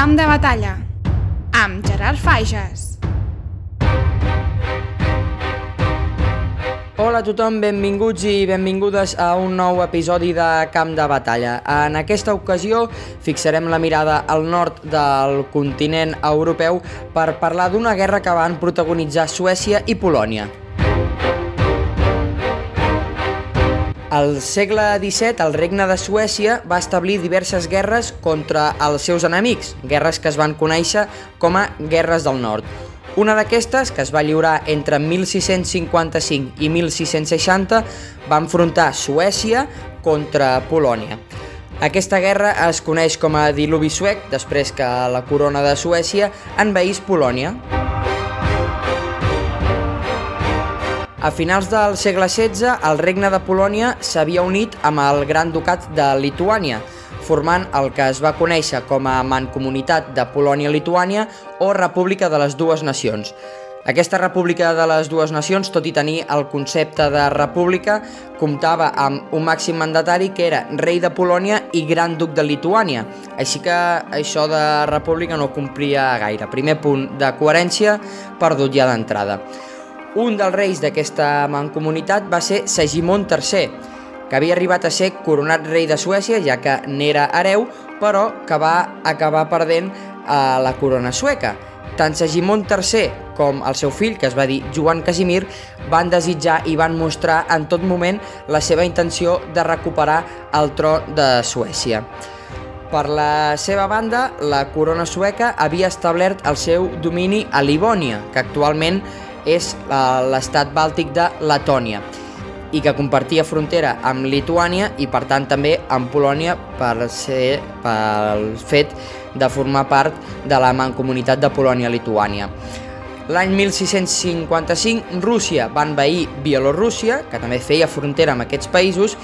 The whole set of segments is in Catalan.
Camp de batalla amb Gerard Fages. Hola a tothom, benvinguts i benvingudes a un nou episodi de Camp de Batalla. En aquesta ocasió fixarem la mirada al nord del continent europeu per parlar d'una guerra que van protagonitzar Suècia i Polònia. Al segle XVII, el regne de Suècia va establir diverses guerres contra els seus enemics, guerres que es van conèixer com a Guerres del Nord. Una d'aquestes, que es va lliurar entre 1655 i 1660, va enfrontar Suècia contra Polònia. Aquesta guerra es coneix com a diluvi suec, després que la corona de Suècia envaís Polònia. A finals del segle XVI, el regne de Polònia s'havia unit amb el Gran Ducat de Lituània, formant el que es va conèixer com a Mancomunitat de Polònia-Lituània o República de les Dues Nacions. Aquesta República de les Dues Nacions, tot i tenir el concepte de república, comptava amb un màxim mandatari que era rei de Polònia i gran duc de Lituània. Així que això de república no complia gaire. Primer punt de coherència perdut ja d'entrada. Un dels reis d'aquesta mancomunitat va ser Segimon III, que havia arribat a ser coronat rei de Suècia, ja que n'era hereu, però que va acabar perdent a la corona sueca. Tant Segimon III com el seu fill, que es va dir Joan Casimir, van desitjar i van mostrar en tot moment la seva intenció de recuperar el tro de Suècia. Per la seva banda, la corona sueca havia establert el seu domini a Livònia, que actualment és l'estat bàltic de Letònia i que compartia frontera amb Lituània i per tant també amb Polònia per ser pel fet de formar part de la mancomunitat de Polònia-Lituània. L'any 1655 Rússia va envair Bielorússia, que també feia frontera amb aquests països,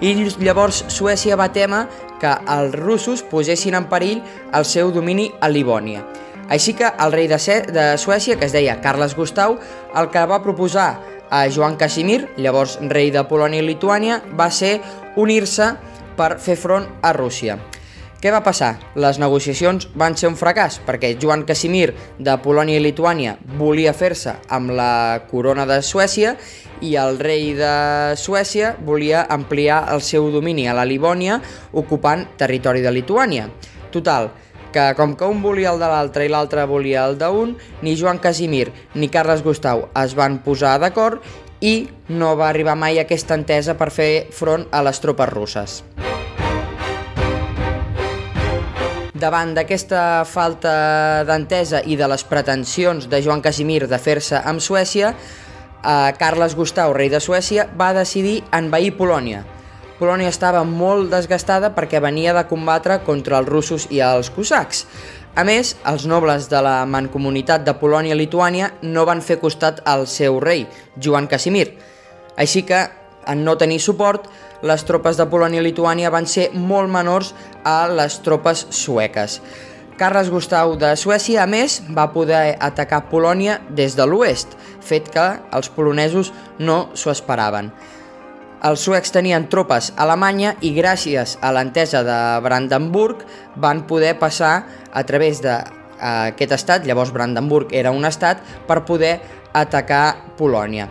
i llavors Suècia va témer que els russos posessin en perill el seu domini a Livònia. Així que el rei de, de Suècia, que es deia Carles Gustau, el que va proposar a Joan Casimir, llavors rei de Polònia i Lituània, va ser unir-se per fer front a Rússia. Què va passar? Les negociacions van ser un fracàs perquè Joan Casimir de Polònia i Lituània volia fer-se amb la corona de Suècia i el rei de Suècia volia ampliar el seu domini a la Livònia ocupant territori de Lituània. Total, que com que un volia el de l'altre i l'altre volia el d'un, ni Joan Casimir ni Carles Gustau es van posar d'acord i no va arribar mai aquesta entesa per fer front a les tropes russes. Davant d'aquesta falta d'entesa i de les pretensions de Joan Casimir de fer-se amb Suècia, eh, Carles Gustau, rei de Suècia, va decidir envair Polònia, Polònia estava molt desgastada perquè venia de combatre contra els russos i els cosacs. A més, els nobles de la mancomunitat de Polònia-Lituània no van fer costat al seu rei, Joan Casimir. Així que, en no tenir suport, les tropes de Polònia-Lituània van ser molt menors a les tropes sueques. Carles Gustau de Suècia, a més, va poder atacar Polònia des de l'oest, fet que els polonesos no s'ho esperaven els suecs tenien tropes a Alemanya i gràcies a l'entesa de Brandenburg van poder passar a través d'aquest estat, llavors Brandenburg era un estat, per poder atacar Polònia.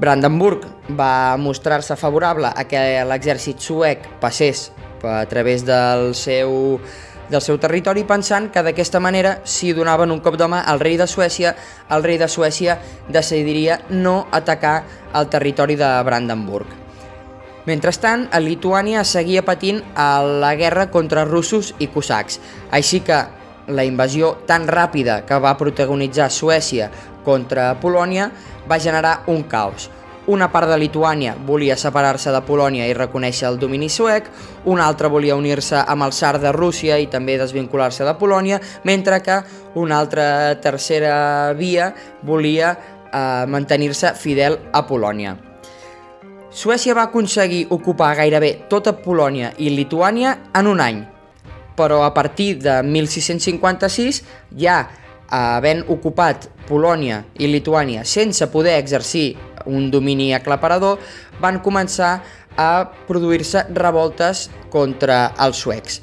Brandenburg va mostrar-se favorable a que l'exèrcit suec passés a través del seu, del seu territori pensant que d'aquesta manera, si donaven un cop de mà al rei de Suècia, el rei de Suècia decidiria no atacar el territori de Brandenburg. Mentrestant, a Lituània seguia patint a la guerra contra russos i cosacs, així que la invasió tan ràpida que va protagonitzar Suècia contra Polònia va generar un caos. Una part de Lituània volia separar-se de Polònia i reconèixer el domini suec, una altra volia unir-se amb el Sar de Rússia i també desvincular-se de Polònia, mentre que una altra tercera via volia eh, mantenir-se fidel a Polònia. Suècia va aconseguir ocupar gairebé tota Polònia i Lituània en un any, però a partir de 1656, ja havent ocupat Polònia i Lituània sense poder exercir un domini aclaparador, van començar a produir-se revoltes contra els suecs.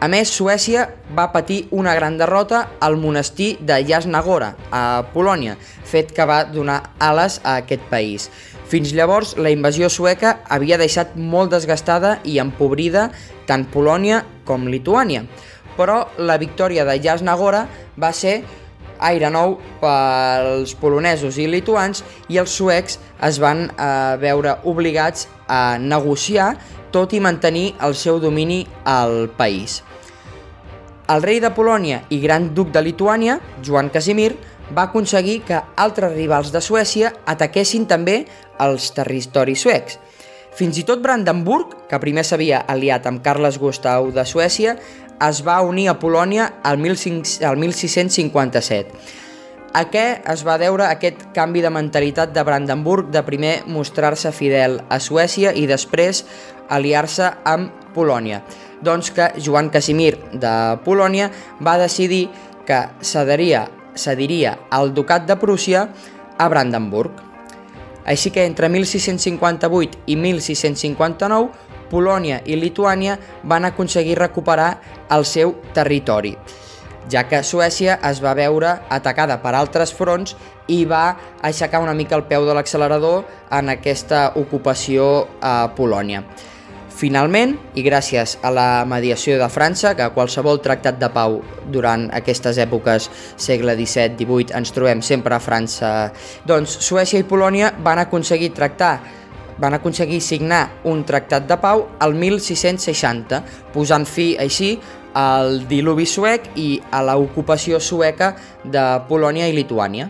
A més, Suècia va patir una gran derrota al monestir de Jasnagora, a Polònia, fet que va donar ales a aquest país. Fins llavors, la invasió sueca havia deixat molt desgastada i empobrida tant Polònia com Lituània, però la victòria de Jasnagora va ser aire nou pels polonesos i lituans i els suecs es van eh, veure obligats a negociar tot i mantenir el seu domini al país. El rei de Polònia i gran duc de Lituània, Joan Casimir, va aconseguir que altres rivals de Suècia ataquessin també els territoris suecs. Fins i tot Brandenburg, que primer s'havia aliat amb Carles Gustau de Suècia, es va unir a Polònia al, 1657. A què es va deure aquest canvi de mentalitat de Brandenburg de primer mostrar-se fidel a Suècia i després aliar-se amb Polònia? doncs que Joan Casimir de Polònia va decidir que cediria, cediria el ducat de Prússia a Brandenburg. Així que entre 1658 i 1659 Polònia i Lituània van aconseguir recuperar el seu territori, ja que Suècia es va veure atacada per altres fronts i va aixecar una mica el peu de l'accelerador en aquesta ocupació a Polònia. Finalment, i gràcies a la mediació de França, que a qualsevol tractat de pau durant aquestes èpoques segle XVII-XVIII ens trobem sempre a França, doncs Suècia i Polònia van aconseguir tractar van aconseguir signar un tractat de pau al 1660, posant fi així al diluvi suec i a l'ocupació sueca de Polònia i Lituània.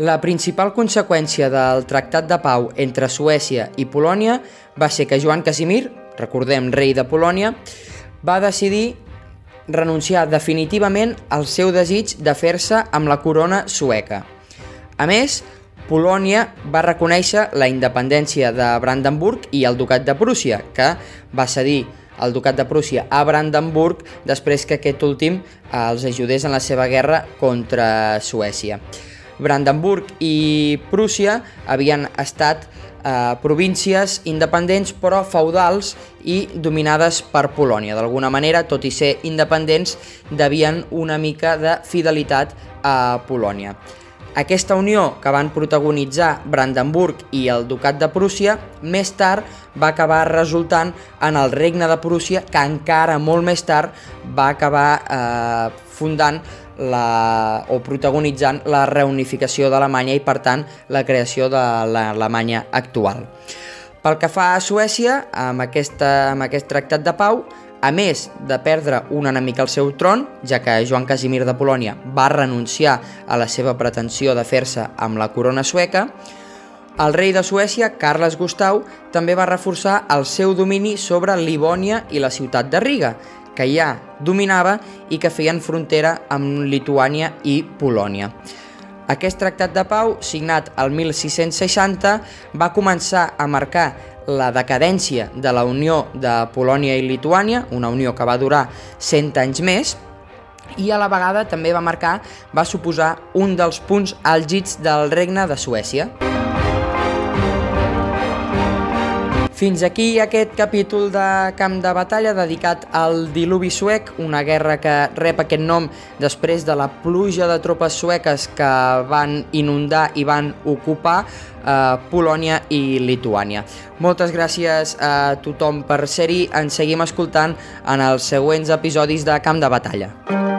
La principal conseqüència del Tractat de Pau entre Suècia i Polònia va ser que Joan Casimir, recordem rei de Polònia, va decidir renunciar definitivament al seu desig de fer-se amb la corona sueca. A més, Polònia va reconèixer la independència de Brandenburg i el ducat de Prússia, que va cedir el ducat de Prússia a Brandenburg després que aquest últim els ajudés en la seva guerra contra Suècia. Brandenburg i Prússia havien estat eh, províncies independents però feudals i dominades per Polònia. D'alguna manera, tot i ser independents, devien una mica de fidelitat a Polònia. Aquesta unió que van protagonitzar Brandenburg i el Ducat de Prússia més tard va acabar resultant en el Regne de Prússia que encara molt més tard va acabar eh, fundant la, o protagonitzant la reunificació d'Alemanya i, per tant, la creació de l'Alemanya actual. Pel que fa a Suècia, amb, aquesta, amb aquest tractat de pau, a més de perdre un enemic al seu tron, ja que Joan Casimir de Polònia va renunciar a la seva pretensió de fer-se amb la corona sueca, el rei de Suècia, Carles Gustau, també va reforçar el seu domini sobre Livònia i la ciutat de Riga, que ja dominava i que feien frontera amb Lituània i Polònia. Aquest tractat de pau, signat el 1660, va començar a marcar la decadència de la unió de Polònia i Lituània, una unió que va durar 100 anys més, i a la vegada també va marcar, va suposar un dels punts àlgids del regne de Suècia. Fins aquí aquest capítol de Camp de Batalla dedicat al diluvi suec, una guerra que rep aquest nom després de la pluja de tropes sueques que van inundar i van ocupar eh, Polònia i Lituània. Moltes gràcies a tothom per ser-hi, ens seguim escoltant en els següents episodis de Camp de Batalla.